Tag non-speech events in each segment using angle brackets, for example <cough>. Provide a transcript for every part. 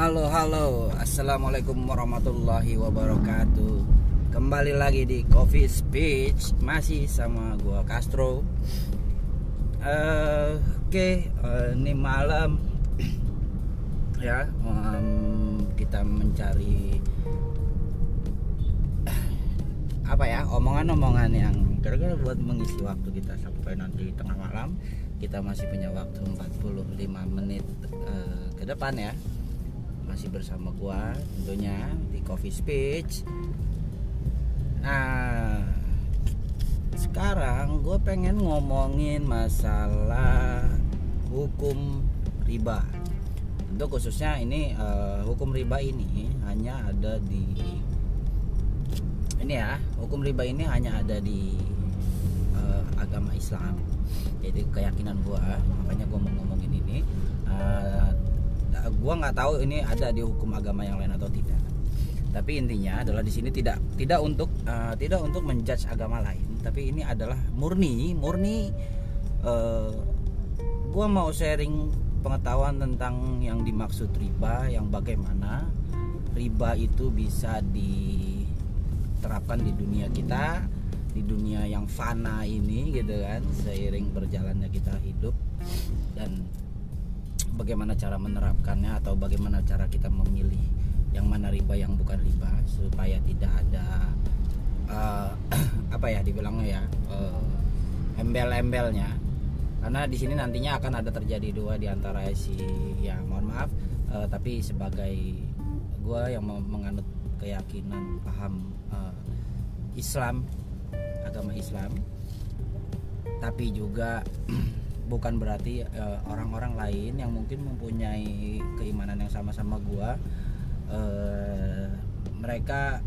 Halo halo. Assalamualaikum warahmatullahi wabarakatuh. Kembali lagi di Coffee Speech Masih sama gua Castro. Eh, Oke eh, Ini malam. <clears throat> Ya em, Kita mencari <clears throat> Apa ya Omongan-omongan yang Kira-kira buat mengisi waktu kita Sampai nanti tengah malam. Kita masih punya waktu 45 menit eh, ke depan ya masih bersama gua tentunya di Coffee Speech. Nah, sekarang gue pengen ngomongin masalah hukum riba. Untuk khususnya ini eh, hukum riba ini hanya ada di ini ya, hukum riba ini hanya ada di eh, agama Islam. Jadi keyakinan gua, makanya gua mau ngomongin ini. Eh, gua nggak tahu ini ada di hukum agama yang lain atau tidak. Tapi intinya adalah di sini tidak tidak untuk uh, tidak untuk menjudge agama lain tapi ini adalah murni murni uh, gua mau sharing pengetahuan tentang yang dimaksud riba yang bagaimana riba itu bisa diterapkan di dunia kita di dunia yang fana ini gitu kan seiring berjalannya kita hidup. Dan bagaimana cara menerapkannya atau bagaimana cara kita memilih yang mana riba yang bukan riba supaya tidak ada uh, <clears throat> apa ya dibilangnya ya uh, embel-embelnya. Karena di sini nantinya akan ada terjadi dua di antara si ya mohon maaf uh, tapi sebagai gue yang menganut keyakinan paham uh, Islam agama Islam. Tapi juga <clears throat> bukan berarti orang-orang uh, lain yang mungkin mempunyai keimanan yang sama-sama gua uh, mereka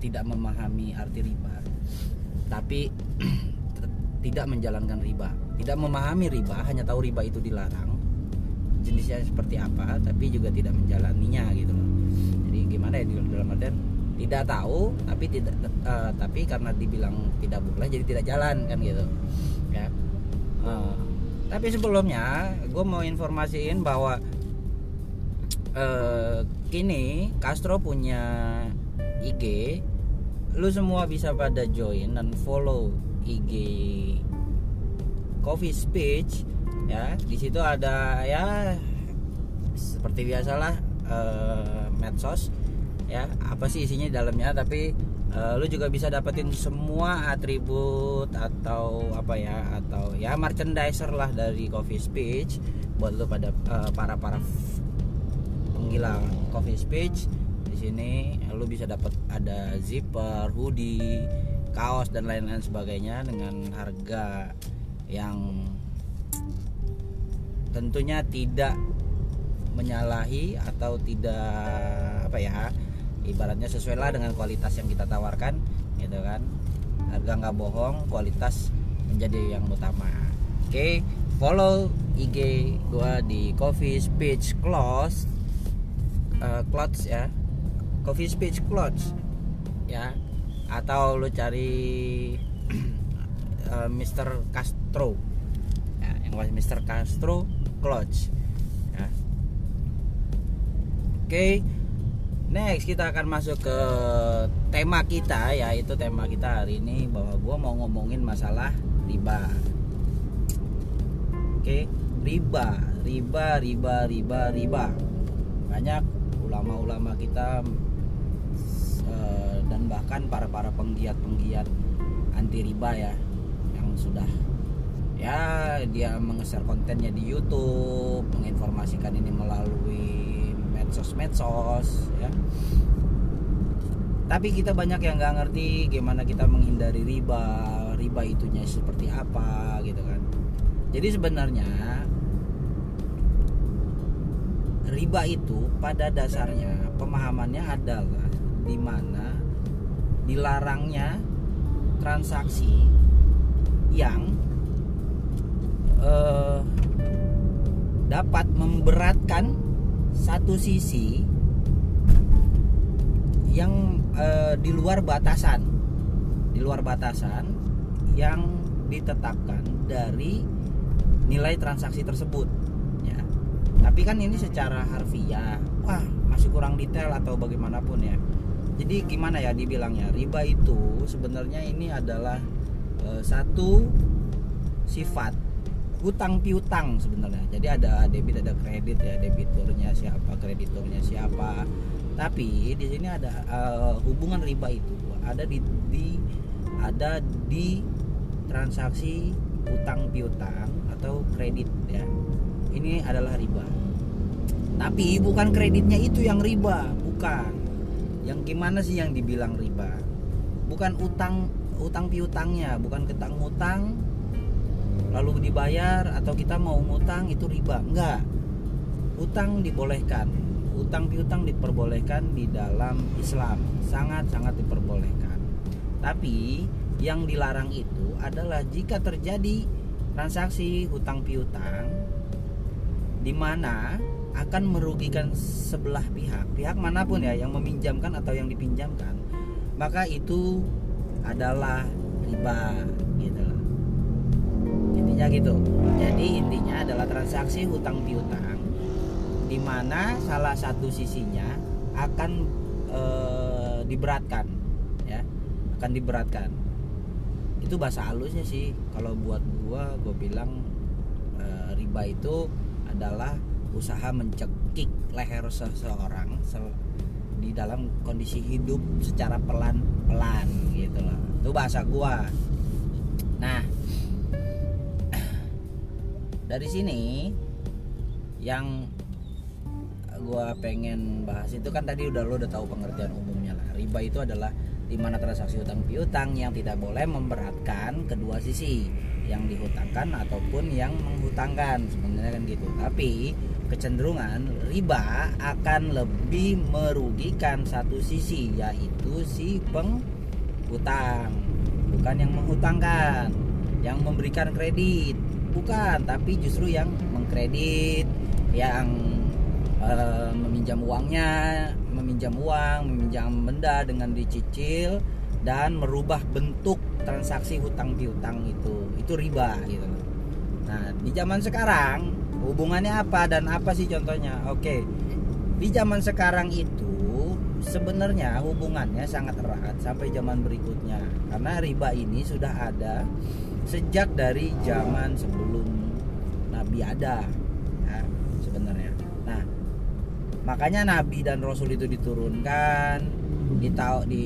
tidak memahami arti riba. Tapi <clears throat> tidak menjalankan riba. Tidak memahami riba hanya tahu riba itu dilarang. Jenisnya seperti apa tapi juga tidak menjalaninya gitu loh. Jadi gimana ya dalam artian? Tidak tahu tapi tidak uh, tapi karena dibilang tidak boleh jadi tidak jalan kan gitu. Ya Tapi sebelumnya gue mau informasiin bahwa uh, kini Castro punya IG lu semua bisa pada join dan follow IG Coffee Speech ya. Di situ ada ya seperti biasalah uh, medsos ya. Apa sih isinya di dalamnya? Tapi uh, lu juga bisa dapetin semua atribut atau apa ya atau ya merchandiser lah dari Coffee Speech buat lu pada uh, para para penggila Coffee Speech. Di sini lu bisa dapat ada zipper, hoodie, kaos dan lain-lain sebagainya dengan harga yang tentunya tidak menyalahi atau tidak apa ya ibaratnya sesuai lah dengan kualitas yang kita tawarkan gitu kan harga nggak bohong kualitas menjadi yang utama oke okay, follow IG gua di Coffee Speech Clothes uh, Clothes ya Coffee Speech Clothes ya atau lu cari <clears throat> uh, Mr. Castro ya, yang Mr. Castro Clothes ya oke okay Next kita akan masuk ke tema kita yaitu tema kita hari ini bahwa gue mau ngomongin masalah riba. Oke, riba, riba, riba, riba, riba. Banyak ulama-ulama kita uh, dan bahkan para para penggiat-penggiat anti riba ya yang sudah ya dia mengeser kontennya di YouTube, menginformasikan ini melalui medsos-medsos ya. Tapi kita banyak yang nggak ngerti gimana kita menghindari riba riba itunya seperti apa gitu kan. Jadi sebenarnya riba itu pada dasarnya pemahamannya adalah di mana dilarangnya transaksi yang eh, dapat memberatkan satu sisi yang e, di luar batasan di luar batasan yang ditetapkan dari nilai transaksi tersebut ya. Tapi kan ini secara harfiah wah masih kurang detail atau bagaimanapun ya. Jadi gimana ya dibilangnya? Riba itu sebenarnya ini adalah e, satu sifat hutang piutang sebenarnya. Jadi ada debit ada kredit ya debiturnya siapa krediturnya siapa. Tapi di sini ada uh, hubungan riba itu ada di, di ada di transaksi utang piutang atau kredit ya. Ini adalah riba. Tapi bukan kreditnya itu yang riba bukan. Yang gimana sih yang dibilang riba? Bukan utang utang piutangnya bukan ketang utang lalu dibayar atau kita mau ngutang itu riba. Enggak. Utang dibolehkan. Utang piutang diperbolehkan di dalam Islam. Sangat sangat diperbolehkan. Tapi yang dilarang itu adalah jika terjadi transaksi hutang piutang di mana akan merugikan sebelah pihak. Pihak mana pun ya yang meminjamkan atau yang dipinjamkan maka itu adalah riba intinya gitu jadi intinya adalah transaksi hutang piutang di mana salah satu sisinya akan e, diberatkan ya akan diberatkan itu bahasa halusnya sih kalau buat gua gua bilang e, riba itu adalah usaha mencekik leher seseorang di dalam kondisi hidup secara pelan-pelan gitu loh. Itu bahasa gua. Nah, dari sini yang gua pengen bahas itu kan tadi udah lo udah tahu pengertian umumnya lah. Riba itu adalah di mana transaksi utang piutang yang tidak boleh memberatkan kedua sisi yang dihutangkan ataupun yang menghutangkan sebenarnya kan gitu. Tapi kecenderungan riba akan lebih merugikan satu sisi yaitu si penghutang bukan yang menghutangkan yang memberikan kredit bukan tapi justru yang mengkredit yang e, meminjam uangnya meminjam uang meminjam benda dengan dicicil dan merubah bentuk transaksi hutang piutang itu. Itu riba gitu. Nah di zaman sekarang hubungannya apa dan apa sih contohnya? Oke di zaman sekarang itu sebenarnya hubungannya sangat erat sampai zaman berikutnya. Karena riba ini sudah ada sejak dari zaman sebelum Nabi ada ya, sebenarnya. Nah makanya Nabi dan Rasul itu diturunkan di di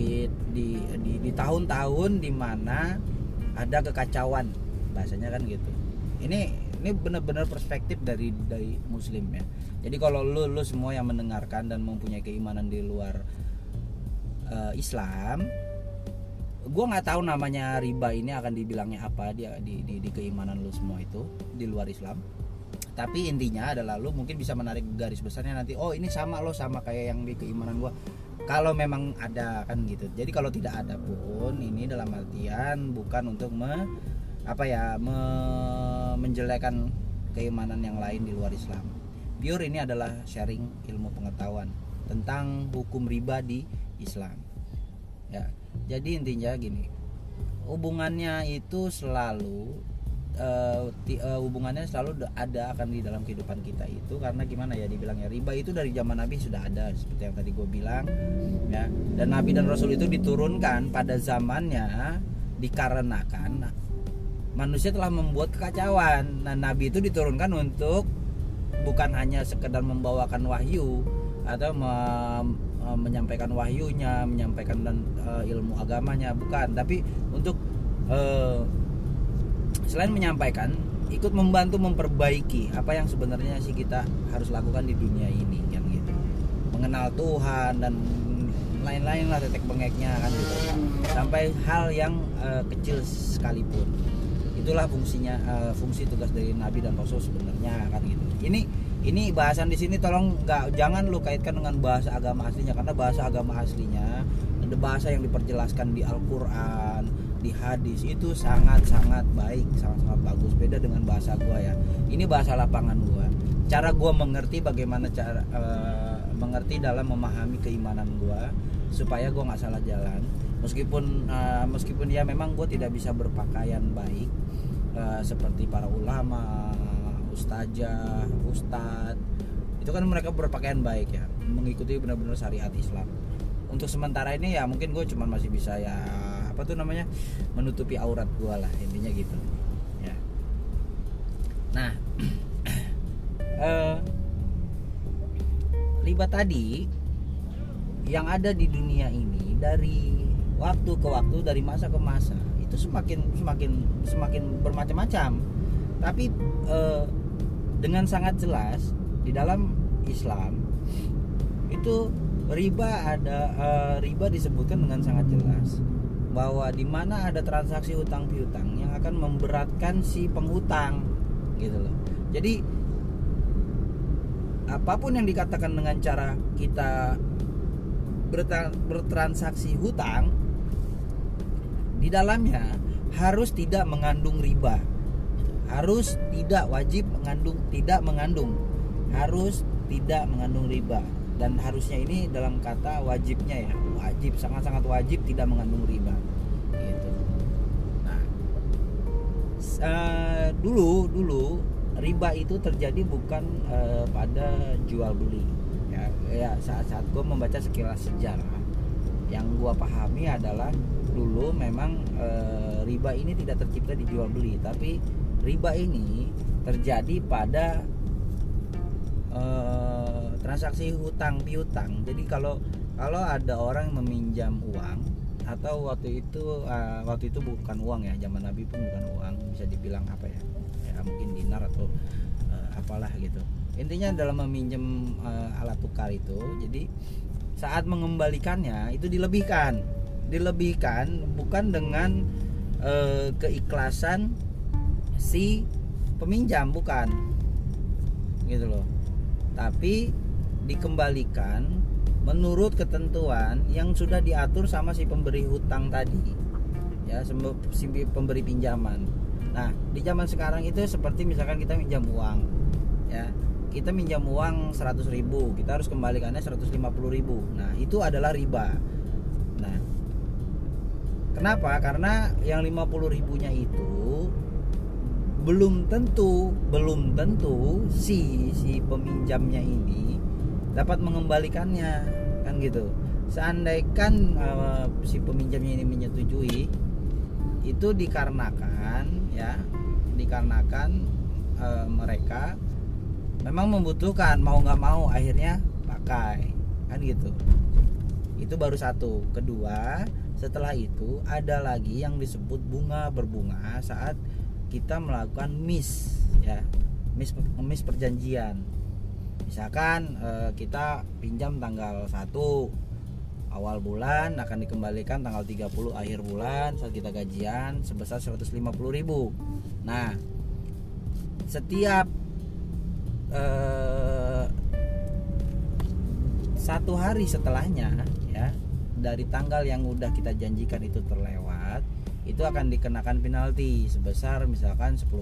di di, di tahun-tahun di mana ada kekacauan bahasanya kan gitu. Ini ini benar-benar perspektif dari dari muslim ya. Jadi kalau lu lu semua yang mendengarkan dan mempunyai keimanan di luar uh, Islam gue nggak tahu namanya riba ini akan dibilangnya apa dia di, di, di keimanan lu semua itu di luar Islam tapi intinya adalah lu mungkin bisa menarik garis besarnya nanti oh ini sama lo sama kayak yang di keimanan gue kalau memang ada kan gitu jadi kalau tidak ada pun ini dalam artian bukan untuk me apa ya me, menjelekan keimanan yang lain di luar Islam. Pure ini adalah sharing ilmu pengetahuan tentang hukum riba di Islam. Ya, jadi intinya gini, hubungannya itu selalu uh, hubungannya selalu ada akan di dalam kehidupan kita itu karena gimana ya dibilangnya riba itu dari zaman Nabi sudah ada seperti yang tadi gue bilang ya dan Nabi dan Rasul itu diturunkan pada zamannya dikarenakan manusia telah membuat kekacauan. Nah, nabi itu diturunkan untuk bukan hanya sekedar membawakan wahyu atau me, menyampaikan wahyunya, menyampaikan dan uh, ilmu agamanya, bukan, tapi untuk uh, selain menyampaikan ikut membantu memperbaiki apa yang sebenarnya sih kita harus lakukan di dunia ini kan gitu. Mengenal Tuhan dan lain-lain lah tetek bengeknya kan gitu. Sampai hal yang uh, kecil sekalipun itulah fungsinya uh, fungsi tugas dari nabi dan rasul sebenarnya kan gitu ini ini bahasan di sini tolong nggak jangan lu kaitkan dengan bahasa agama aslinya karena bahasa agama aslinya ada bahasa yang diperjelaskan di Al-Qur'an di hadis itu sangat sangat baik sangat sangat bagus. Beda dengan bahasa gua ya. Ini bahasa lapangan gua. Cara gua mengerti bagaimana cara uh, mengerti dalam memahami keimanan gua supaya gua nggak salah jalan. Meskipun uh, meskipun ya memang gue tidak bisa berpakaian baik uh, seperti para ulama ustazah ustadz. Itu kan mereka berpakaian baik ya mengikuti benar-benar syariat Islam. Untuk sementara ini ya mungkin gue cuma masih bisa ya apa tuh namanya menutupi aurat gue lah intinya gitu. Ya. Nah <clears throat> eh, riba tadi yang ada di dunia ini dari waktu ke waktu dari masa ke masa itu semakin semakin semakin bermacam-macam. Tapi eh, dengan sangat jelas di dalam Islam itu riba ada uh, riba disebutkan dengan sangat jelas bahwa di mana ada transaksi utang piutang yang akan memberatkan si penghutang gitu loh. Jadi apa pun yang dikatakan dengan cara kita bertransaksi hutang di dalamnya harus tidak mengandung riba. Harus tidak wajib mengandung tidak mengandung. Harus tidak mengandung riba. Dan harusnya ini dalam kata wajibnya ya. Wajib sangat-sangat wajib tidak mengandung riba. Gitu. Nah uh, dulu dulu riba itu terjadi bukan uh, pada jual beli. Ya ya saat-saat gue membaca sekilas sejarah yang gue pahami adalah dulu memang e, riba ini tidak tercipta di jual beli tapi riba ini terjadi pada e, transaksi hutang piutang. Jadi kalau kalau ada orang meminjam uang atau waktu itu uh, waktu itu bukan uang ya zaman Nabi pun bukan uang bisa dibilang apa ya ya mungkin dinar atau uh, apalah gitu. Intinya dalam meminjam uh, alat tukar itu jadi saat mengembalikannya itu dilebihkan. Dilebihkan bukan dengan uh, keikhlasan si peminjam bukan. Gitu loh. Tapi dikembalikan menurut ketentuan yang sudah diatur sama si pemberi hutang tadi. Ya si pemberi pinjaman. Nah di zaman sekarang itu seperti misalkan kita minjam uang ya. Kita minjam uang 100 ribu kita harus kembalikannya 150 ribu. Nah itu adalah riba. Nah kenapa? Karena yang 50 ribunya itu belum tentu belum tentu si si peminjamnya ini dapat mengembalikannya kan gitu. Seandainya uh, si peminjamnya ini menyetujui itu dikarenakan ya dikarenakan uh, mereka memang membutuhkan mau nggak mau akhirnya pakai kan gitu. Itu baru satu. Kedua setelah itu ada lagi yang disebut bunga berbunga saat kita melakukan miss ya. Miss miss perjanjian. Misalkan eh, kita pinjam tanggal 1 awal bulan akan dikembalikan tanggal 30 akhir bulan saat kita gajian sebesar 150.000 nah setiap eh, satu hari setelahnya ya dari tanggal yang udah kita janjikan itu terlewat itu akan dikenakan penalti sebesar misalkan 10%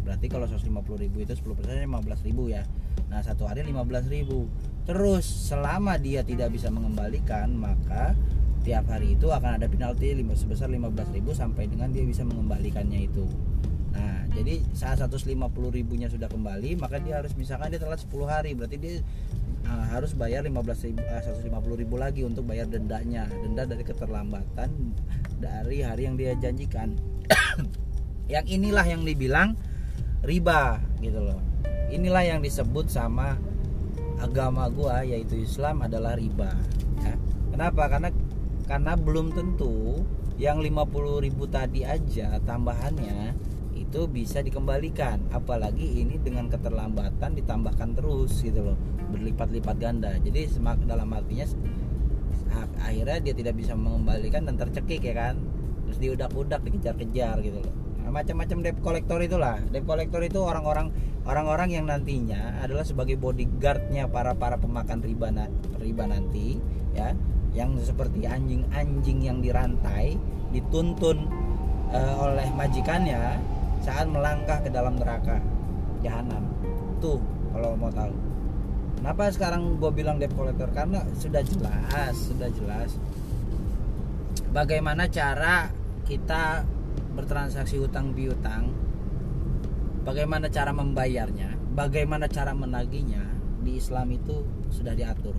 berarti kalau 150.000 itu 10% 15.000 ya. Nah satu hari 15.000 Terus selama dia tidak bisa mengembalikan Maka tiap hari itu akan ada penalti sebesar 15.000 sampai dengan dia bisa mengembalikannya itu. Nah jadi saat 150 ribunya sudah kembali Maka dia harus misalkan dia telat 10 hari. Berarti dia uh, harus bayar 15 ribu, uh, 150 ribu lagi untuk bayar dendanya. Denda dari keterlambatan dari hari yang dia janjikan. <coughs> Yang inilah yang dibilang riba gitu loh. Inilah yang disebut sama agama gua yaitu Islam adalah riba ya. kenapa? Karena karena belum tentu yang 50 ribu tadi aja tambahannya itu bisa dikembalikan. Apalagi ini dengan keterlambatan ditambahkan terus gitu loh. Berlipat-lipat ganda. Jadi semak dalam artinya akhirnya dia tidak bisa mengembalikan dan tercekik ya kan? Terus diudak-udak dikejar-kejar gitu loh. Nah, macam-macam debt collector itulah. Debt collector itu orang-orang orang-orang yang nantinya adalah sebagai bodyguardnya para para pemakan riba riba nanti ya. Yang seperti anjing-anjing yang dirantai dituntun uh, oleh majikannya saat melangkah ke dalam neraka. Jahanam. Tuh kalau mau tahu. Kenapa sekarang gue bilang debt collector? Karena sudah jelas sudah jelas. Bagaimana cara kita bertransaksi utang piutang? Bagaimana cara membayarnya, bagaimana cara menagihnya, di Islam itu sudah diatur.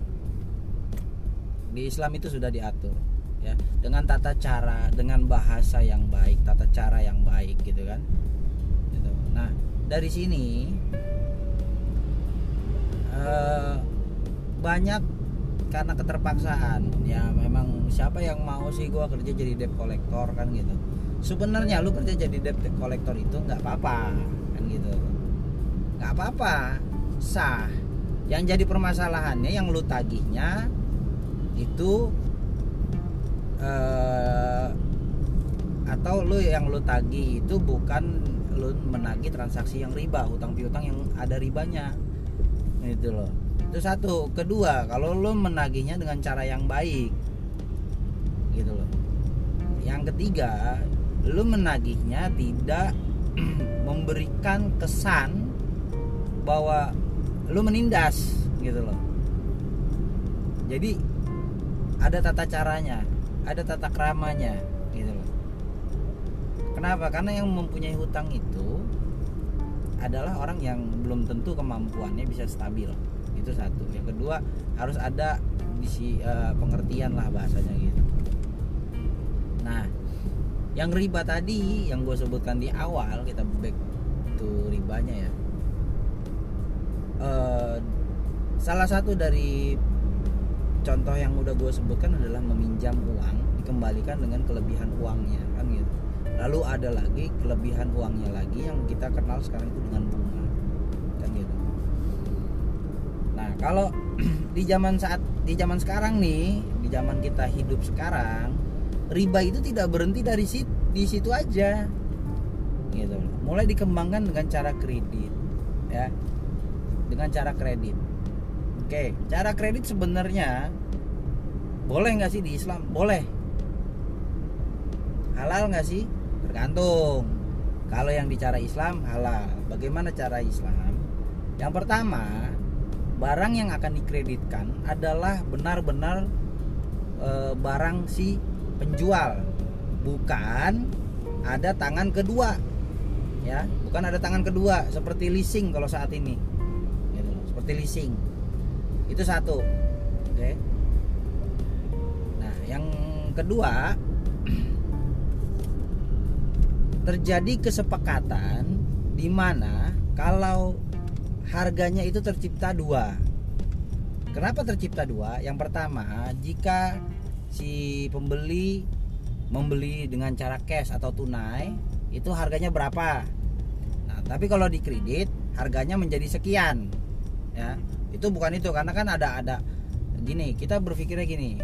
Di Islam itu sudah diatur ya. Dengan tata cara dengan bahasa yang baik tata cara yang baik gitu kan. Nah dari sini eh, banyak karena keterpaksaan. Ya memang siapa yang mau sih gua kerja jadi debt collector kan gitu. Sebenarnya lu kerja jadi debt collector itu nggak apa-apa kan gitu. Nggak apa-apa sah. Yang jadi permasalahannya yang lu tagihnya itu eh, atau lu yang lu tagih itu bukan menagih transaksi yang riba hutang piutang yang ada ribanya. Itu loh. Itu satu. Kedua kalau lu menagihnya dengan cara yang baik gitu loh. Yang ketiga lu menagihnya tidak <clears throat> memberikan kesan bahwa lu menindas gitu loh. Jadi ada tata caranya ada tata keramanya kenapa? Karena yang mempunyai hutang itu adalah orang yang belum tentu kemampuannya bisa stabil. Itu satu. Yang kedua harus ada uh, pengertian lah bahasanya gitu. Nah yang riba tadi yang gue sebutkan di awal kita back to ribanya ya. Uh, salah satu dari contoh yang udah gue sebutkan adalah meminjam uang dikembalikan dengan kelebihan uangnya kan gitu lalu ada lagi kelebihan uangnya lagi yang kita kenal sekarang itu dengan bunga kan gitu nah kalau <clears throat> di zaman saat di zaman sekarang nih di zaman kita hidup sekarang riba itu tidak berhenti dari situ di situ aja gitu mulai dikembangkan dengan cara kredit ya dengan cara kredit Oke, cara kredit sebenarnya boleh nggak sih di Islam? Boleh. Halal nggak sih? Tergantung. Kalau yang bicara Islam halal. Bagaimana cara Islam? Yang pertama, barang yang akan dikreditkan adalah benar-benar e, barang si penjual, bukan ada tangan kedua. Ya, bukan ada tangan kedua seperti leasing kalau saat ini. Gitu, seperti leasing itu satu oke nah yang kedua terjadi kesepakatan di mana kalau harganya itu tercipta dua. Kenapa tercipta dua? Yang pertama jika si pembeli membeli dengan cara cash atau tunai itu harganya berapa? Nah tapi kalau di kredit harganya menjadi sekian ya. Itu bukan itu karena kan ada ada gini kita berpikirnya gini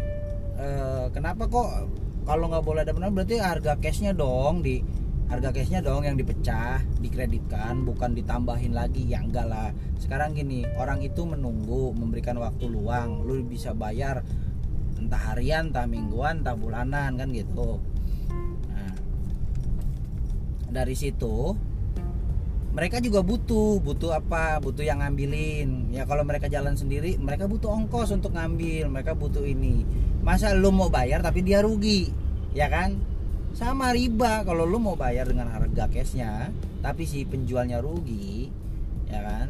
e, kenapa kok kalau nggak boleh ada benar berarti harga cashnya dong di harga cashnya dong yang dipecah dikreditkan bukan ditambahin lagi. Ya enggak lah. Sekarang gini orang itu menunggu memberikan waktu luang. Lu bisa bayar entah harian entah mingguan entah bulanan kan gitu. Nah, dari situ mereka juga butuh butuh apa? Butuh yang ngambilin. Ya kalau mereka jalan sendiri mereka butuh ongkos untuk ngambil. Mereka butuh ini. Masa lu mau bayar tapi dia rugi? Ya kan sama riba kalau lu mau bayar dengan harga cashnya tapi si penjualnya rugi ya kan?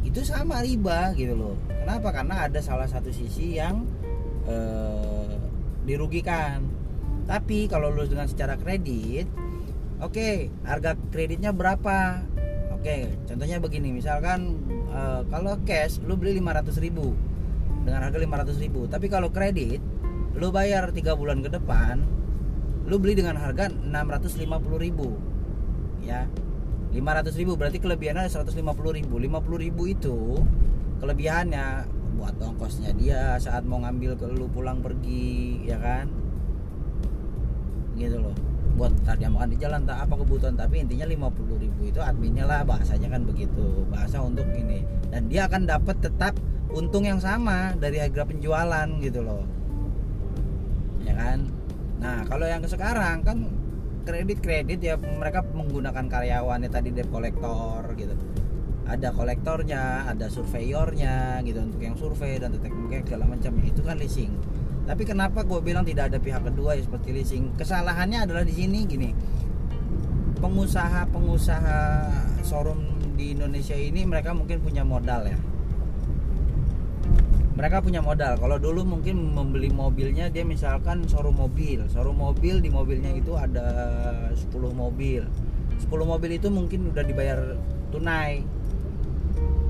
Itu sama riba gitu loh. Kenapa? Karena ada salah satu sisi yang eh, dirugikan. Tapi kalau lu dengan secara kredit Oke, harga kreditnya berapa? Oke, contohnya begini, misalkan uh, kalau cash lu beli 500 ribu dengan harga 500 ribu, tapi kalau kredit lu bayar tiga bulan ke depan, lu beli dengan harga 650 ribu, ya. 500 ribu berarti kelebihannya 150 ribu, 50 ribu itu kelebihannya buat ongkosnya dia saat mau ngambil ke lu pulang pergi, ya kan? Gitu loh. Buat tadi makan di jalan tak apa kebutuhan tapi intinya 50 ribu itu adminnya lah bahasanya kan begitu. Bahasa untuk ini. Dan dia akan dapat tetap untung yang sama dari harga penjualan gitu loh. Ya kan nah kalau yang sekarang kan kredit kredit ya mereka menggunakan karyawannya tadi debt kolektor gitu. Ada kolektornya ada surveyornya gitu untuk yang survei dan teknik segala macam itu kan leasing. Tapi kenapa gue bilang tidak ada pihak kedua ya seperti leasing? Kesalahannya adalah di sini gini. Pengusaha pengusaha showroom di Indonesia ini mereka mungkin punya modal ya mereka punya modal. Kalau dulu mungkin membeli mobilnya dia misalkan showroom mobil. Showroom mobil di mobilnya itu ada 10 mobil. 10 mobil itu mungkin udah dibayar tunai.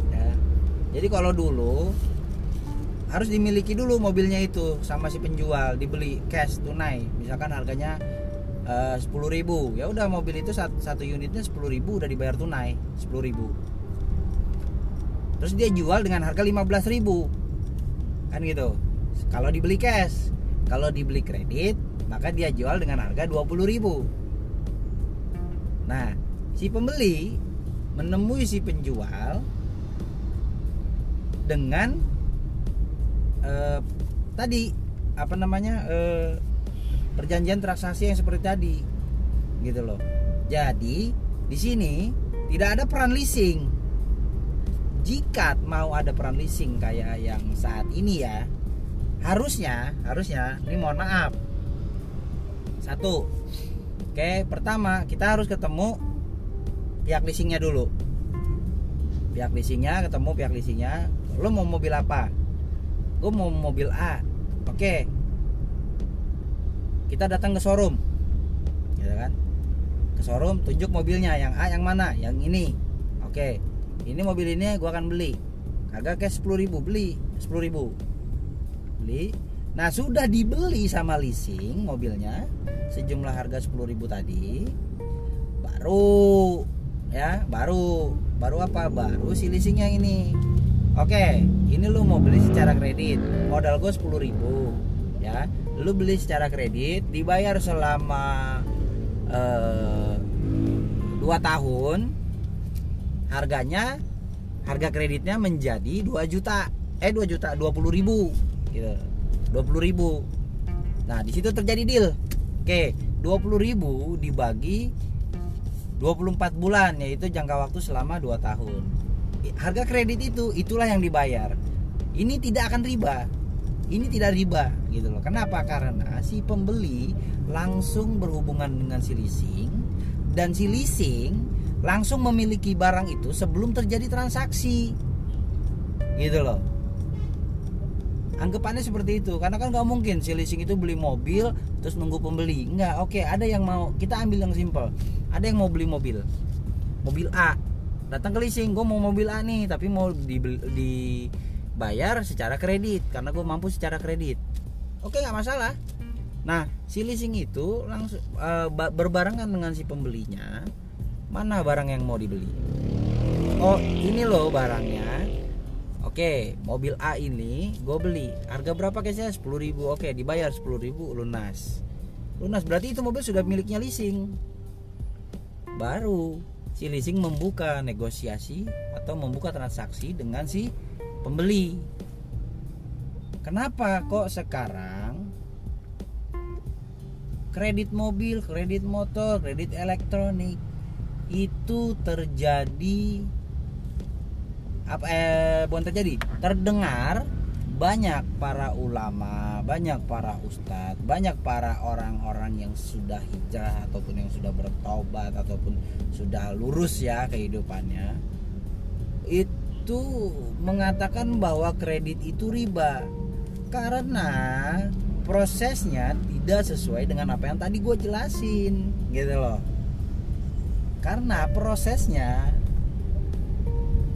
Ya. Jadi kalau dulu harus dimiliki dulu mobilnya itu sama si penjual dibeli cash tunai. Misalkan harganya eh, sepuluh ribu. Ya udah mobil itu satu, satu unitnya sepuluh ribu udah dibayar tunai sepuluh ribu. Terus dia jual dengan harga 15.000 ribu kan gitu. Kalau dibeli cash. Kalau dibeli kredit maka dia jual dengan harga 20.000 nah si pembeli menemui si penjual dengan eh, tadi apa namanya eh, perjanjian transaksi yang seperti tadi gitu loh. Jadi di sini tidak ada peran leasing jika mau ada peran leasing kayak yang saat ini ya harusnya harusnya ini mohon maaf. Satu oke pertama kita harus ketemu pihak leasingnya dulu. Pihak leasingnya ketemu pihak leasingnya lo mau mobil apa? Gue mau mobil A. Oke. Kita datang ke showroom. Ya kan? Ke showroom tunjuk mobilnya yang A yang mana? Yang ini. Oke ini mobil ini gue akan beli. Harga cash 10 ribu beli 10 ribu. Beli. Nah sudah dibeli sama leasing mobilnya sejumlah harga 10 ribu tadi. Baru ya baru. Baru apa? Baru si leasing yang ini. Oke ini lu mau beli secara kredit. Modal gue 10 ribu ya. Lu beli secara kredit dibayar selama eh, 2 tahun harganya harga kreditnya menjadi 2 juta. Eh 2 juta 20 ribu. Gitu. 20 ribu. Nah di situ terjadi deal. Oke 20 ribu dibagi 24 bulan yaitu jangka waktu selama 2 tahun. Harga kredit itu itulah yang dibayar. Ini tidak akan riba. Ini tidak riba gitu loh. Kenapa? Karena si pembeli langsung berhubungan dengan si leasing dan si leasing langsung memiliki barang itu sebelum terjadi transaksi. Gitu loh. Anggapannya seperti itu karena kan nggak mungkin si leasing itu beli mobil terus nunggu pembeli. Nggak oke ada yang mau kita ambil yang simple. Ada yang mau beli mobil. Mobil A datang ke leasing gue mau mobil A nih tapi mau dibayar secara kredit karena gue mampu secara kredit. Oke nggak masalah. Nah si leasing itu langsung uh, berbarengan dengan si pembelinya mana barang yang mau dibeli? Oh ini loh barangnya. Oke mobil A ini gue beli. Harga berapa guysnya? 10 ribu. Oke dibayar 10 ribu lunas. Lunas berarti itu mobil sudah miliknya leasing. Baru si leasing membuka negosiasi atau membuka transaksi dengan si pembeli. Kenapa kok sekarang kredit mobil, kredit motor, kredit elektronik itu terjadi apa eh bukan terjadi terdengar banyak para ulama, banyak para ustadz, banyak para orang-orang yang sudah hijrah ataupun yang sudah bertobat ataupun sudah lurus ya kehidupannya itu mengatakan bahwa kredit itu riba. Karena prosesnya tidak sesuai dengan apa yang tadi gue jelasin gitu loh karena prosesnya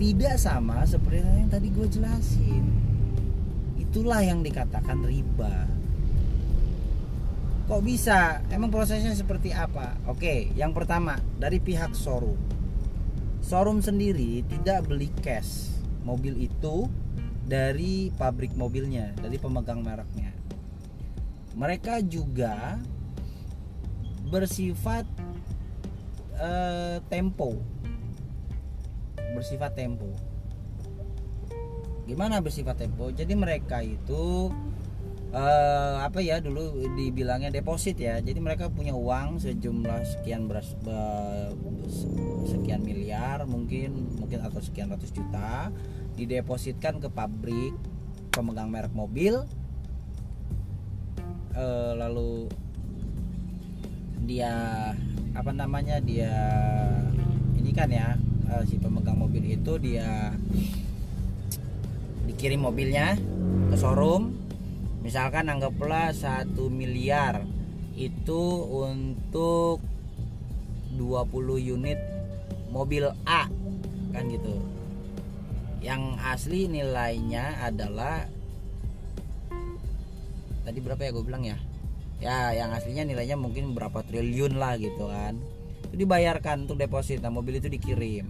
tidak sama seperti yang tadi gue jelasin. Itulah yang dikatakan riba. Kok bisa? Emang prosesnya seperti apa? Oke yang pertama dari pihak showroom. Showroom sendiri tidak beli cash mobil itu dari pabrik mobilnya dari pemegang mereknya. Mereka juga bersifat uh, tempo. Bersifat tempo. Gimana bersifat tempo? Jadi mereka itu uh, apa ya dulu dibilangnya deposit ya. Jadi mereka punya uang sejumlah sekian beras sekian miliar mungkin mungkin atau sekian ratus juta didepositkan ke pabrik pemegang merek mobil. Uh, lalu dia apa namanya dia ini kan ya uh, si pemegang mobil itu dia kirim mobilnya ke showroom. Misalkan anggaplah satu miliar itu untuk 20 unit mobil A kan gitu. Yang asli nilainya adalah tadi berapa ya gue bilang ya ya yang aslinya nilainya mungkin berapa triliun lah gitu kan. Itu dibayarkan untuk deposit nah mobil itu dikirim.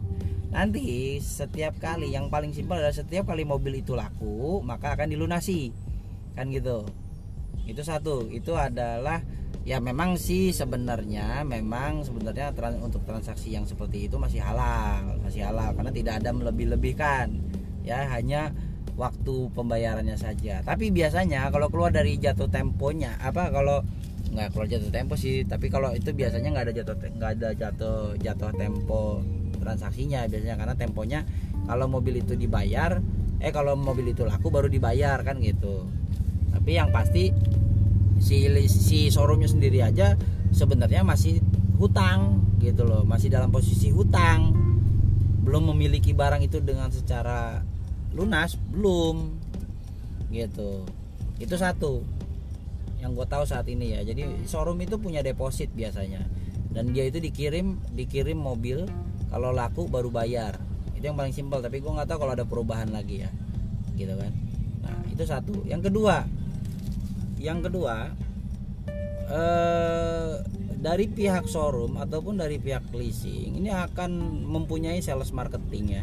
Nanti setiap kali yang paling simpel adalah setiap kali mobil itu laku maka akan dilunasi. Kan gitu. Itu satu. Itu adalah ya memang sih sebenarnya memang sebenarnya trans, untuk transaksi yang seperti itu masih halal masih halal. Karena tidak ada melebih-lebihkan ya hanya waktu pembayarannya saja. Tapi biasanya kalau keluar dari jatuh temponya apa kalau nggak keluar jatuh tempo sih tapi kalau itu biasanya nggak ada jatuh nggak ada jatuh jatuh tempo transaksinya biasanya karena temponya kalau mobil itu dibayar eh kalau mobil itu laku baru dibayar kan gitu. Tapi yang pasti si si showroomnya sendiri aja sebenarnya masih hutang gitu loh masih dalam posisi hutang belum memiliki barang itu dengan secara lunas? Belum. Gitu. Itu satu yang gue tahu saat ini ya. Jadi showroom itu punya deposit biasanya. Dan dia itu dikirim dikirim mobil kalau laku baru bayar. Itu yang paling simpel tapi gue nggak tahu kalau ada perubahan lagi ya. Gitu kan. Nah itu satu. Yang kedua yang kedua eh, dari pihak showroom ataupun dari pihak leasing ini akan mempunyai sales marketing ya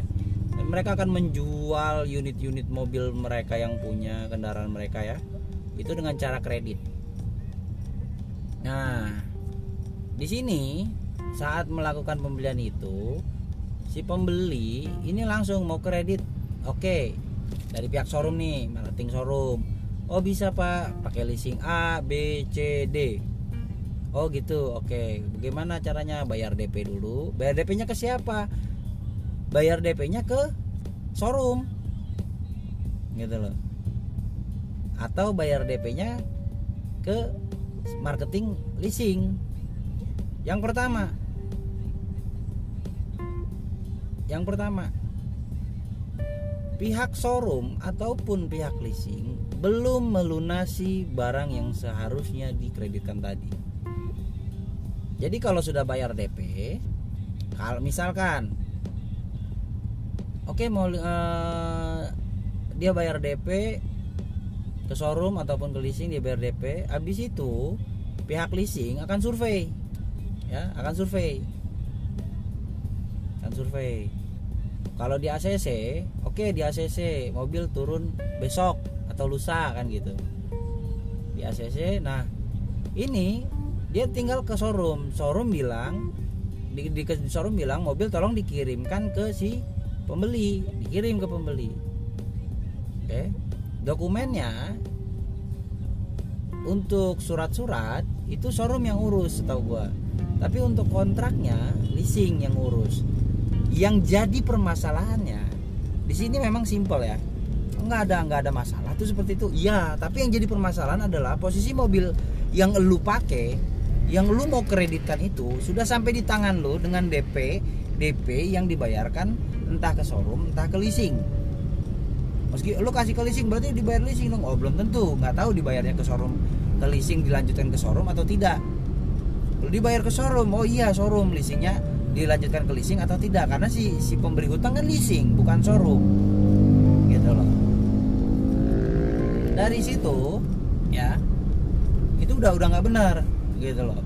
mereka akan menjual unit-unit mobil mereka yang punya kendaraan mereka ya itu dengan cara kredit. Nah di sini saat melakukan pembelian itu si pembeli ini langsung mau kredit. Oke dari pihak showroom nih marketing showroom. Oh bisa pak pakai leasing A B C D. Oh gitu. Oke bagaimana caranya? Bayar DP dulu. Bayar DP nya ke siapa bayar DP nya ke showroom. Gitu loh. Atau bayar DP nya ke marketing leasing. Yang pertama. Yang pertama, pihak showroom ataupun pihak leasing belum melunasi barang yang seharusnya dikreditkan tadi. Jadi kalau sudah bayar DP, kalau misalkan oke okay, mau uh, dia bayar DP ke showroom ataupun ke leasing dia bayar DP, habis itu pihak leasing akan survei. Ya, akan survei. Akan survei. Kalau di ACC oke okay, di ACC mobil turun besok atau lusa kan gitu. Di ACC nah ini dia tinggal ke showroom. Showroom bilang di, di, showroom bilang mobil tolong dikirimkan ke si pembeli dikirim ke pembeli. Oke. Dokumennya untuk surat-surat itu showroom yang urus setahu gua. Tapi untuk kontraknya leasing yang urus. Yang jadi permasalahannya di sini memang simpel ya. Nggak ada nggak ada masalah tuh seperti itu. Iya tapi yang jadi permasalahan adalah posisi mobil yang lu pakai yang lu mau kreditkan itu sudah sampai di tangan lu dengan DP DP yang dibayarkan entah ke showroom entah ke leasing. Meski lu kasih ke leasing berarti dibayar leasing dong? Oh belum tentu. Nggak tahu dibayarnya ke showroom ke leasing dilanjutkan ke showroom atau tidak. Lu dibayar ke showroom oh iya showroom. Leasingnya dilanjutkan ke leasing atau tidak? Karena si si pemberi hutang kan leasing bukan showroom. Gitu loh. Dari situ ya itu udah udah nggak benar. Gitu loh.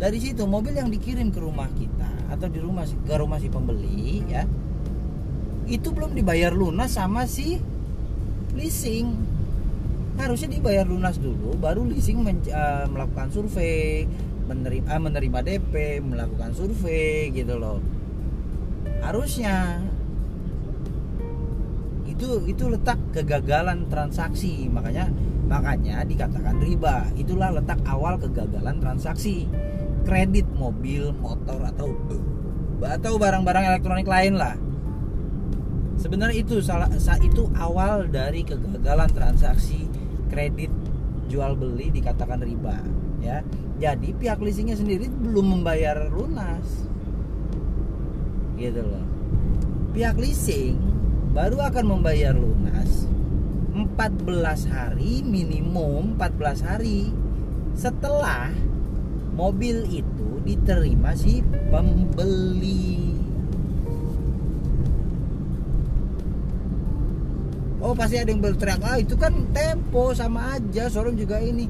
Dari situ mobil yang dikirim ke rumah kita atau di rumah ke rumah si pembeli ya itu belum dibayar lunas sama si leasing. Harusnya dibayar lunas dulu baru leasing men, uh, melakukan survei menerima menerima DP melakukan survei gitu loh. Harusnya. Itu itu letak kegagalan transaksi makanya makanya dikatakan riba. Itulah letak awal kegagalan transaksi. Kredit mobil motor atau atau barang-barang elektronik lain lah sebenarnya itu salah itu awal dari kegagalan transaksi kredit jual beli dikatakan riba ya. Jadi pihak leasingnya sendiri belum membayar lunas. Gitu loh. Pihak leasing baru akan membayar lunas 14 hari minimum 14 hari setelah mobil itu diterima si pembeli oh pasti ada yang berteriak ah itu kan tempo sama aja showroom juga ini.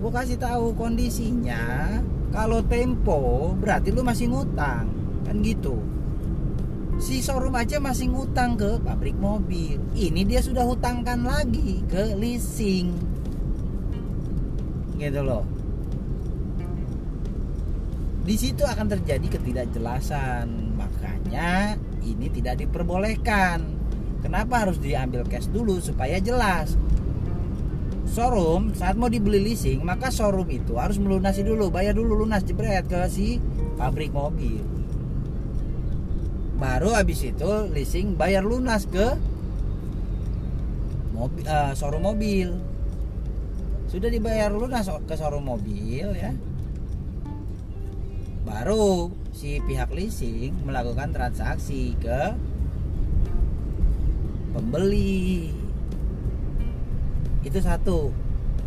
Gue kasih tahu kondisinya kalau tempo berarti lu masih ngutang kan gitu. Si showroom aja masih ngutang ke pabrik mobil ini dia sudah hutangkan lagi ke leasing. Gitu loh. Di situ akan terjadi ketidakjelasan makanya ini tidak diperbolehkan Kenapa harus diambil cash dulu supaya jelas? Showroom saat mau dibeli leasing, maka showroom itu harus melunasi dulu, bayar dulu lunas jebret ke si pabrik mobil. Baru habis itu leasing bayar lunas ke mobil uh, showroom mobil. Sudah dibayar lunas ke showroom mobil ya. Baru si pihak leasing melakukan transaksi ke pembeli. Itu satu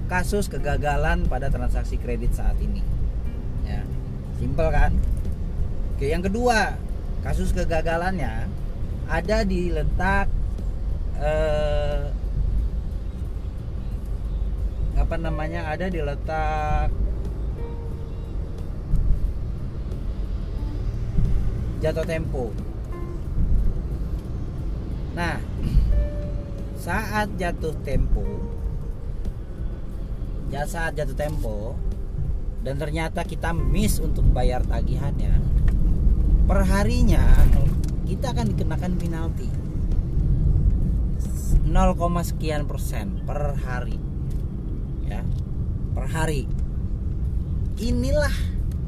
kasus kegagalan pada transaksi kredit saat ini. Ya simpel kan? Oke yang kedua kasus kegagalannya ada di letak eh, apa namanya ada di letak jatuh tempo. Nah saat jatuh tempo ya saat jatuh tempo dan ternyata kita miss untuk bayar tagihannya perharinya kita akan dikenakan penalti. 0, sekian persen per hari ya per hari. Inilah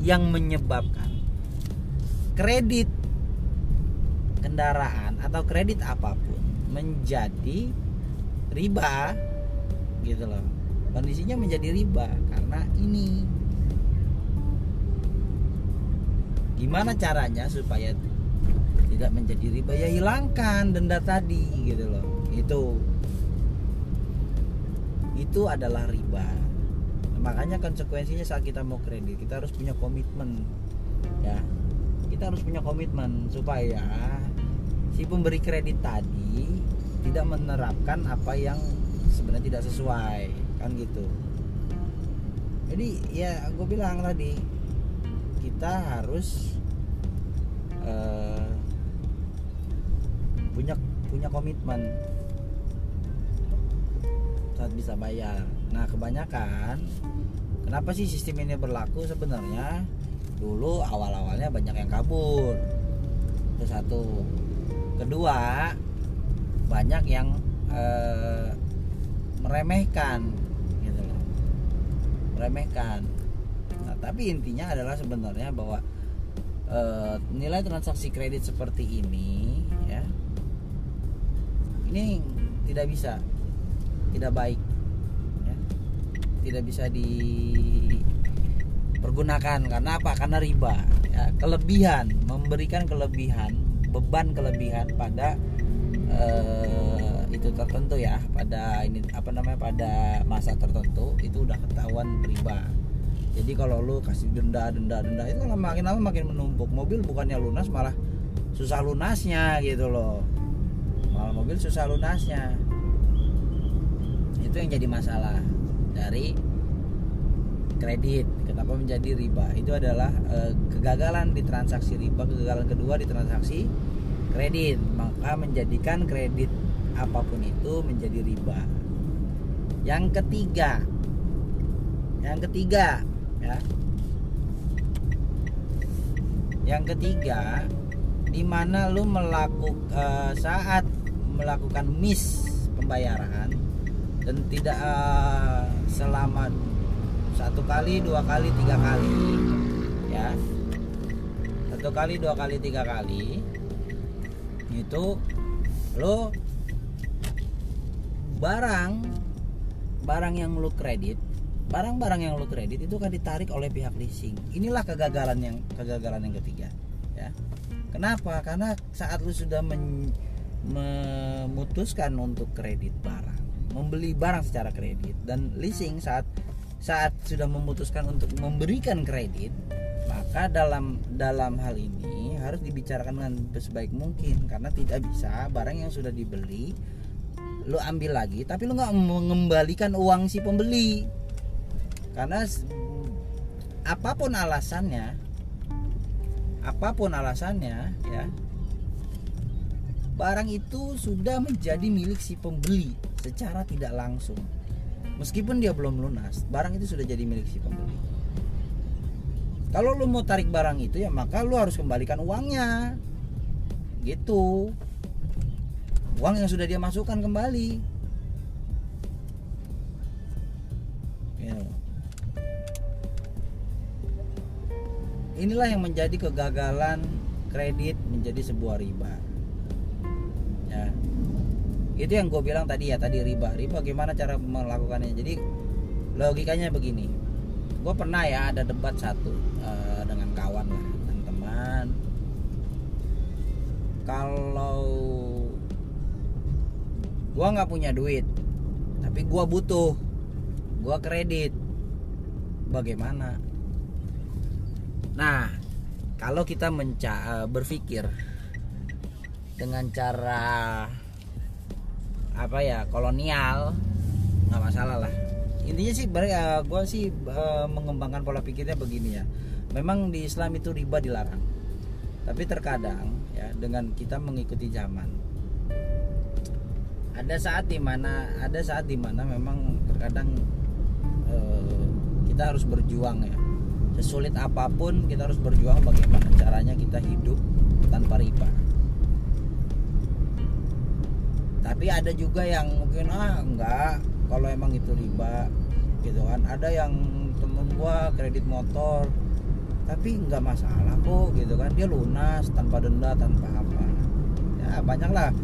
yang menyebabkan kredit kendaraan atau kredit apa pun menjadi riba gitu loh. Kondisinya menjadi riba karena ini. Gimana caranya supaya tidak menjadi riba? Ya hilangkan denda tadi gitu loh. Itu. Itu adalah riba. Makanya konsekuensinya saat kita mau kredit kita harus punya komitmen ya. Kita harus punya komitmen supaya si pemberi kredit tadi tidak menerapkan apa yang sebenarnya tidak sesuai kan gitu. Jadi ya gue bilang tadi kita harus uh, punya punya komitmen saat bisa bayar. Nah kebanyakan kenapa sih sistem ini berlaku sebenarnya? Dulu awal-awalnya banyak yang kabur. Itu satu. Kedua banyak yang uh, meremehkan gitu loh. Meremehkan. Nah tapi intinya adalah sebenarnya bahwa uh, nilai transaksi kredit seperti ini ya ini tidak bisa tidak baik ya. tidak bisa dipergunakan. Karena apa? Karena riba ya, kelebihan memberikan kelebihan beban kelebihan pada uh, itu tertentu ya pada ini apa namanya pada masa tertentu itu udah ketahuan riba jadi kalau lu kasih denda denda denda itu makin lama makin menumpuk. Mobil bukannya lunas malah susah lunasnya gitu loh. Malah mobil susah lunasnya. Itu yang jadi masalah dari kredit. Kenapa menjadi riba? Itu adalah e, kegagalan di transaksi riba kegagalan kedua di transaksi kredit maka menjadikan kredit apa pun itu menjadi riba. Yang ketiga yang ketiga ya. Yang ketiga di mana lu melakukan uh, saat melakukan miss pembayaran dan tidak uh, selama satu kali dua kali tiga kali ya. Satu kali dua kali tiga kali itu lo barang barang yang lo kredit barang-barang yang lo kredit itu akan ditarik oleh pihak leasing. Inilah kegagalan yang kegagalan yang ketiga ya. Kenapa? Karena saat lo sudah men, memutuskan untuk kredit barang membeli barang secara kredit dan leasing saat saat sudah memutuskan untuk memberikan kredit maka dalam dalam hal ini harus dibicarakan dengan sebaik mungkin karena tidak bisa barang yang sudah dibeli lu ambil lagi tapi lu nggak mengembalikan uang si pembeli karena apa pun alasannya apa pun alasannya ya barang itu sudah menjadi milik si pembeli secara tidak langsung. Meskipun dia belum lunas, barang itu sudah jadi milik si pembeli. Kalau lu mau tarik barang itu ya maka lu harus kembalikan uangnya. Gitu. Uang yang sudah dia masukkan kembali. Ya. Inilah yang menjadi kegagalan kredit menjadi sebuah riba ya itu yang gue bilang tadi ya tadi riba riba gimana cara melakukannya jadi logikanya begini gue pernah ya ada debat satu uh, dengan kawan lah teman. Kalau gue nggak punya duit tapi gue butuh gue kredit bagaimana? Nah kalau kita menca eh, berpikir dengan cara apa ya kolonial nggak masalah lah. Intinya sih uh, gue sih mengembangkan pola pikirnya begini ya memang di Islam itu riba dilarang. Tapi terkadang ya dengan kita mengikuti zaman ada saat di mana ada saat di mana memang terkadang uh, kita harus berjuang ya. Sesulit apa pun kita harus berjuang bagaimana caranya kita hidup tanpa riba. Tapi ada juga yang mungkin ah enggak kalau emang itu riba gitu kan. Ada yang temen gua kredit motor tapi enggak masalah kok gitu kan. Dia lunas tanpa denda tanpa apa. Ya banyak lah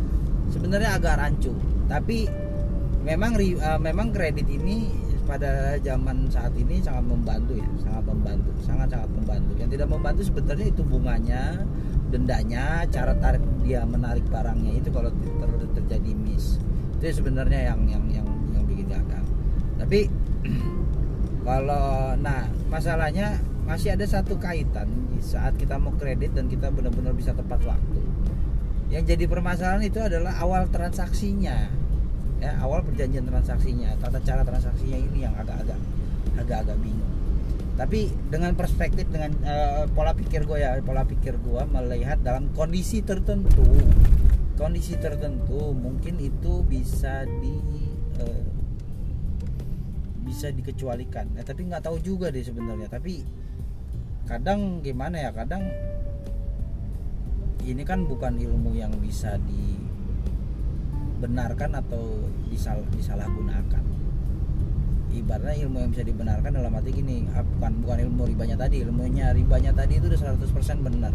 sebenarnya agak rancu. Tapi memang uh, memang kredit ini pada zaman saat ini sangat membantu ya. Sangat membantu sangat sangat membantu. Yang tidak membantu sebenarnya itu bunganya dendanya cara tarik dia menarik barangnya itu kalau ter, terjadi miss. Itu sebenarnya yang yang yang yang bikin gagal. Tapi <clears throat> kalau nah masalahnya masih ada satu kaitan saat kita mau kredit dan kita benar-benar bisa tepat waktu. Yang jadi permasalahan itu adalah awal transaksinya. Ya awal perjanjian transaksinya tata cara transaksinya ini yang agak-agak agak-agak bingung. Tapi dengan perspektif dengan uh, pola pikir gue ya pola pikir gue melihat dalam kondisi tertentu kondisi tertentu mungkin itu bisa di uh, bisa dikecualikan. Ya, tapi nggak tahu juga deh sebenarnya. Tapi kadang gimana ya kadang ini kan bukan ilmu yang bisa dibenarkan atau disalah disalahgunakan. Ibaratnya ilmu yang bisa dibenarkan dalam arti gini ah, bukan bukan ilmu ribanya tadi ilmunya ribanya tadi itu udah 100% benar.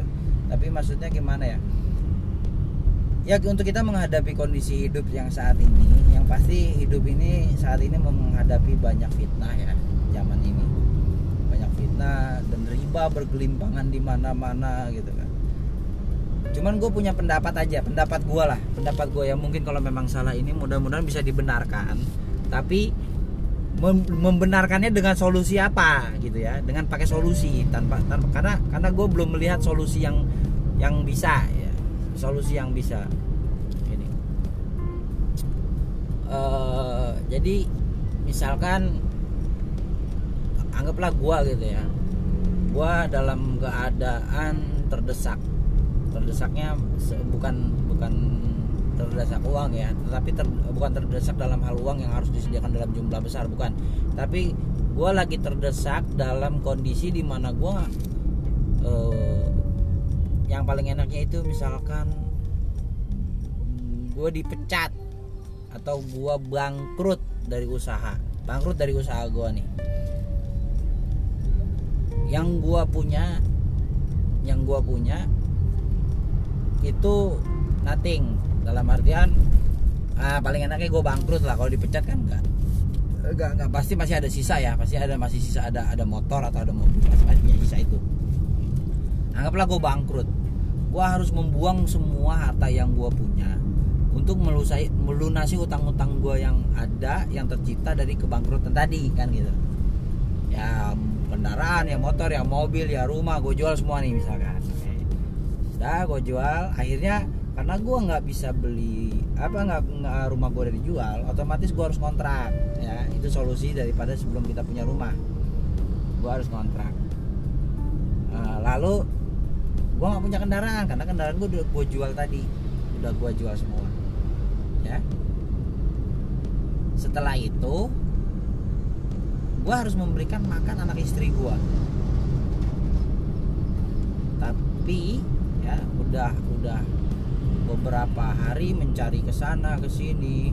Tapi maksudnya gimana ya? Ya untuk kita menghadapi kondisi hidup yang saat ini yang pasti hidup ini saat ini menghadapi banyak fitnah ya zaman ini. Banyak fitnah dan riba bergelimpangan di mana-mana gitu kan. Cuman gue punya pendapat aja pendapat gue lah pendapat gue yang mungkin kalau memang salah ini mudah-mudahan bisa dibenarkan. Tapi membenarkannya dengan solusi apa gitu ya? Dengan pakai solusi tanpa, tanpa karena karena gue belum melihat solusi yang yang bisa ya. Solusi yang bisa. Ini. Uh, jadi misalkan anggaplah gue gitu ya gue dalam keadaan terdesak. Terdesaknya bukan bukan terdesak uang ya tetapi ter, bukan terdesak dalam hal uang yang harus disediakan dalam jumlah besar bukan. Tapi gue lagi terdesak dalam kondisi di mana gue uh, yang paling enaknya itu misalkan gue dipecat atau gue bangkrut dari usaha. Bangkrut dari usaha gue nih yang gue punya yang gue punya itu nothing. Dalam artian ah, paling enaknya gue bangkrut lah. Kalau dipecat kan enggak enggak enggak. Pasti masih ada sisa ya. Pasti ada masih sisa ada ada motor atau ada mobil. Masih punya sisa itu. Anggaplah gue bangkrut. Gue harus membuang semua harta yang gue punya untuk melunasi melunasi utang-utang gue yang ada yang tercipta dari kebangkrutan tadi kan gitu. Ya kendaraan ya motor ya mobil ya rumah gue jual semua nih misalkan. Sudah gue jual. Akhirnya karena gue nggak bisa beli apa nggak rumah gue udah dijual otomatis gue harus kontrak ya. Itu solusi daripada sebelum kita punya rumah. Gue harus kontrak. Nah, lalu gue nggak punya kendaraan karena kendaraan gue udah gue jual tadi. Udah gue jual semua ya. Setelah itu gue harus memberikan makan anak istri gue tapi ya udah udah beberapa hari mencari ke sana ke sini.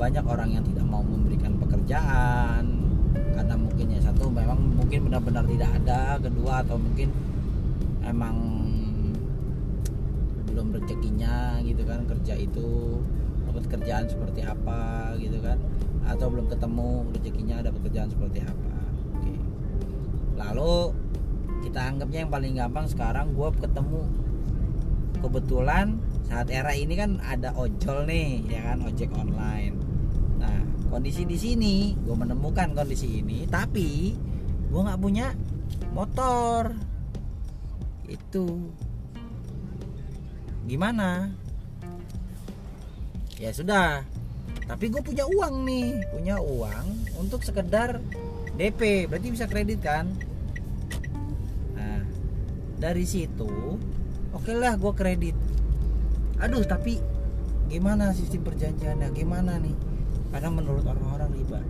Banyak orang yang tidak mau memberikan pekerjaan. Karena mungkin ya satu memang mungkin benar-benar tidak ada. Kedua atau mungkin emang belum rezekinya gitu kan kerja itu. Dapat kerjaan seperti apa gitu kan atau belum ketemu rezekinya dapat kerjaan seperti apa. Oke. Lalu kita anggapnya yang paling gampang sekarang gue ketemu. Kebetulan saat era ini kan ada ojol nih ya kan? Ojek online. Nah kondisi di sini gue menemukan kondisi ini tapi gue nggak punya motor. Itu. Gimana? Ya sudah tapi gue punya uang nih punya uang untuk sekedar DP berarti bisa kredit kan? Nah dari situ oke okay lah gue kredit. Aduh tapi gimana sistem perjanjiannya? Gimana nih? Karena menurut orang-orang riba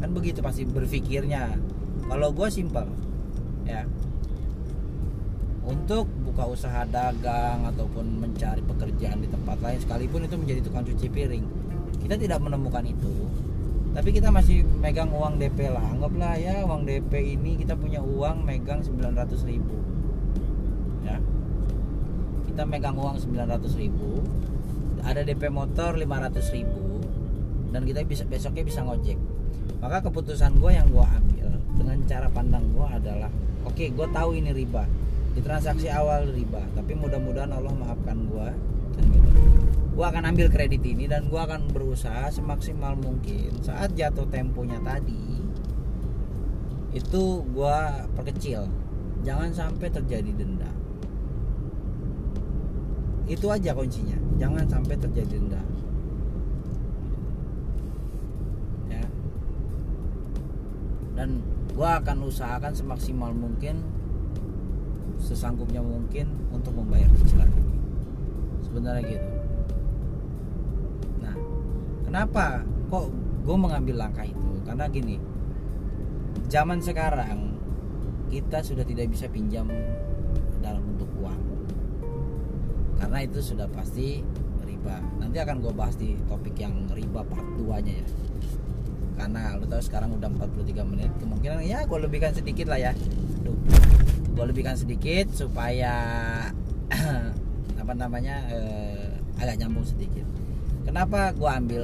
kan begitu pasti berpikirnya. Kalau gue simpel ya. Untuk buka usaha dagang ataupun mencari pekerjaan di tempat lain sekalipun itu menjadi tukang cuci piring kita tidak menemukan itu. Tapi kita masih megang uang DP lah. Anggaplah ya uang DP ini kita punya uang megang 900 ribu. Ya. Kita megang uang 900 ribu ada DP motor 500 ribu dan kita bisa besoknya bisa ngojek. Maka keputusan gue yang gue ambil dengan cara pandang gue adalah oke okay, gue tahu ini riba. Di transaksi awal riba tapi mudah-mudahan Allah maafkan gue dan gitu gue akan ambil kredit ini dan gue akan berusaha semaksimal mungkin saat jatuh temponya tadi itu gue perkecil. Jangan sampai terjadi denda. Itu aja kuncinya. Jangan sampai terjadi denda. Ya. Dan gue akan usahakan semaksimal mungkin sesanggupnya mungkin untuk membayar cicilan ini. Sebenarnya gitu kenapa? Kok gue mengambil langkah itu? Karena gini zaman sekarang kita sudah tidak bisa pinjam dalam bentuk uang. Karena itu sudah pasti riba. Nanti akan gue bahas di topik yang riba part 2 nya ya. Karena lo tahu sekarang udah 43 menit kemungkinan ya gue lebihkan sedikit lah ya. Gue lebihkan sedikit supaya <clears throat> apa namanya eh, agak nyambung sedikit kenapa gue ambil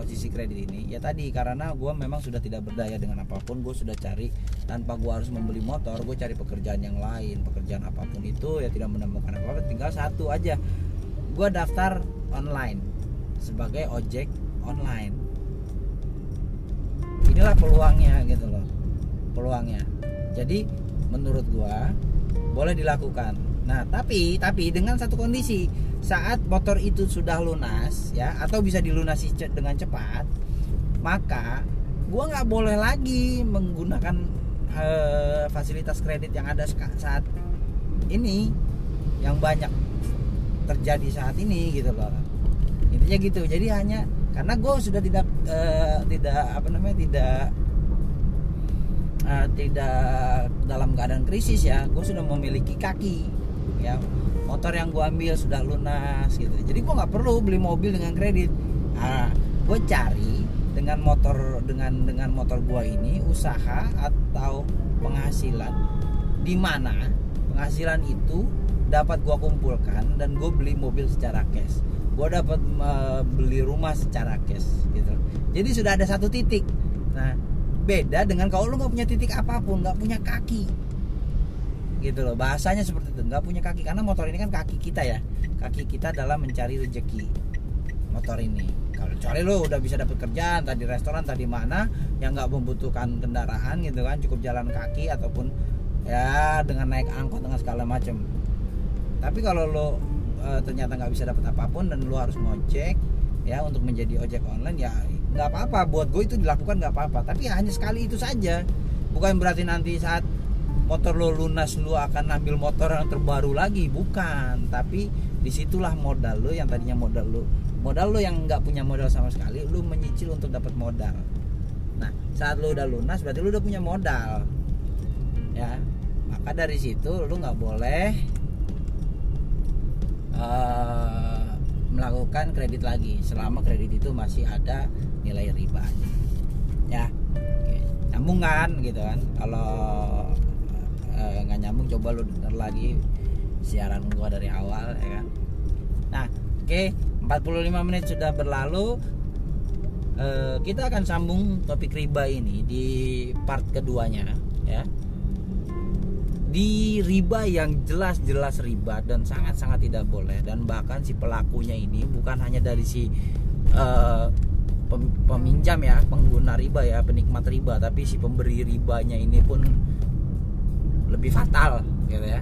posisi kredit ini? Ya tadi karena gue memang sudah tidak berdaya dengan apa pun gue sudah cari tanpa gue harus membeli motor gue cari pekerjaan yang lain pekerjaan apa pun itu ya tidak menemukan apa-apa tinggal satu aja. Gue daftar online sebagai ojek online. Inilah peluangnya gitu loh. Peluangnya. Jadi menurut gue boleh dilakukan. Nah tapi tapi dengan satu kondisi saat motor itu sudah lunas ya atau bisa dilunasi dengan cepat maka gua nggak boleh lagi menggunakan uh, fasilitas kredit yang ada saat ini yang banyak terjadi saat ini gitu loh. Intinya gitu. Jadi hanya karena gue sudah tidak uh, tidak apa namanya tidak uh, tidak dalam keadaan krisis ya gue sudah memiliki kaki ya motor yang gue ambil sudah lunas gitu. Jadi gue nggak perlu beli mobil dengan kredit. Nah, gue cari dengan motor dengan dengan motor gue ini usaha atau penghasilan di mana penghasilan itu dapat gue kumpulkan dan gue beli mobil secara cash. Gue dapat uh, beli rumah secara cash gitu. Jadi sudah ada satu titik. Nah beda dengan kalau lu nggak punya titik apa pun nggak punya kaki gitu loh. Bahasanya seperti itu. Nggak punya kaki. Karena motor ini kan kaki kita ya. Kaki kita dalam mencari rezeki motor ini. Kalau kecuali lu udah bisa dapat kerjaan. Tadi restoran tadi mana yang nggak membutuhkan kendaraan gitu kan. Cukup jalan kaki ataupun ya dengan naik angkot dengan segala macam tapi kalau lo e, ternyata nggak bisa dapat apa pun dan lo harus ngojek ya untuk menjadi ojek online ya nggak apa-apa. Buat gue itu dilakukan nggak apa-apa. Tapi hanya sekali itu saja. Bukan berarti nanti saat motor lo lunas lo akan ambil motor yang terbaru lagi. Bukan tapi di situlah modal lo yang tadinya modal lo modal lo yang nggak punya modal sama sekali lo menyicil untuk dapat modal. Nah saat lo udah lunas berarti lo udah punya modal. Ya maka dari situ lo nggak boleh uh, melakukan kredit lagi. Selama kredit itu masih ada nilai riba ya nyambung kan gitu kan. Kalau nggak uh, nyambung coba lu denger lagi siaran gua dari awal ya kan? Nah oke okay, 45 menit sudah berlalu. Uh, kita akan sambung topik riba ini di part keduanya ya. Di riba yang jelas-jelas riba dan sangat-sangat tidak boleh dan bahkan si pelakunya ini bukan hanya dari si uh, peminjam ya pengguna riba ya penikmat riba tapi si pemberi ribanya ini pun lebih fatal gitu ya.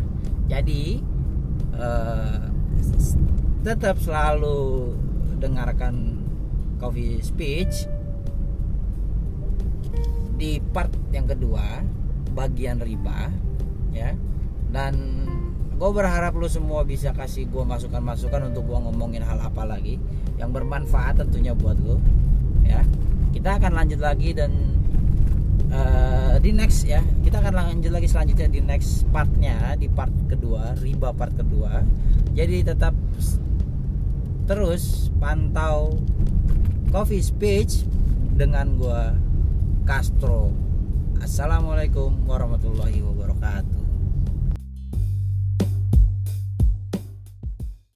Jadi uh, tetap selalu dengarkan coffee speech. Di part yang kedua bagian riba ya. Dan gue berharap lu semua bisa kasih gue masukan-masukan untuk gue ngomongin hal apa lagi yang bermanfaat tentunya buat lu ya. Kita akan lanjut lagi dan uh, di next ya kita akan lanjut lagi selanjutnya di next partnya di part kedua riba part kedua. Jadi tetap terus pantau coffee speech dengan gue Castro. Assalamualaikum warahmatullahi wabarakatuh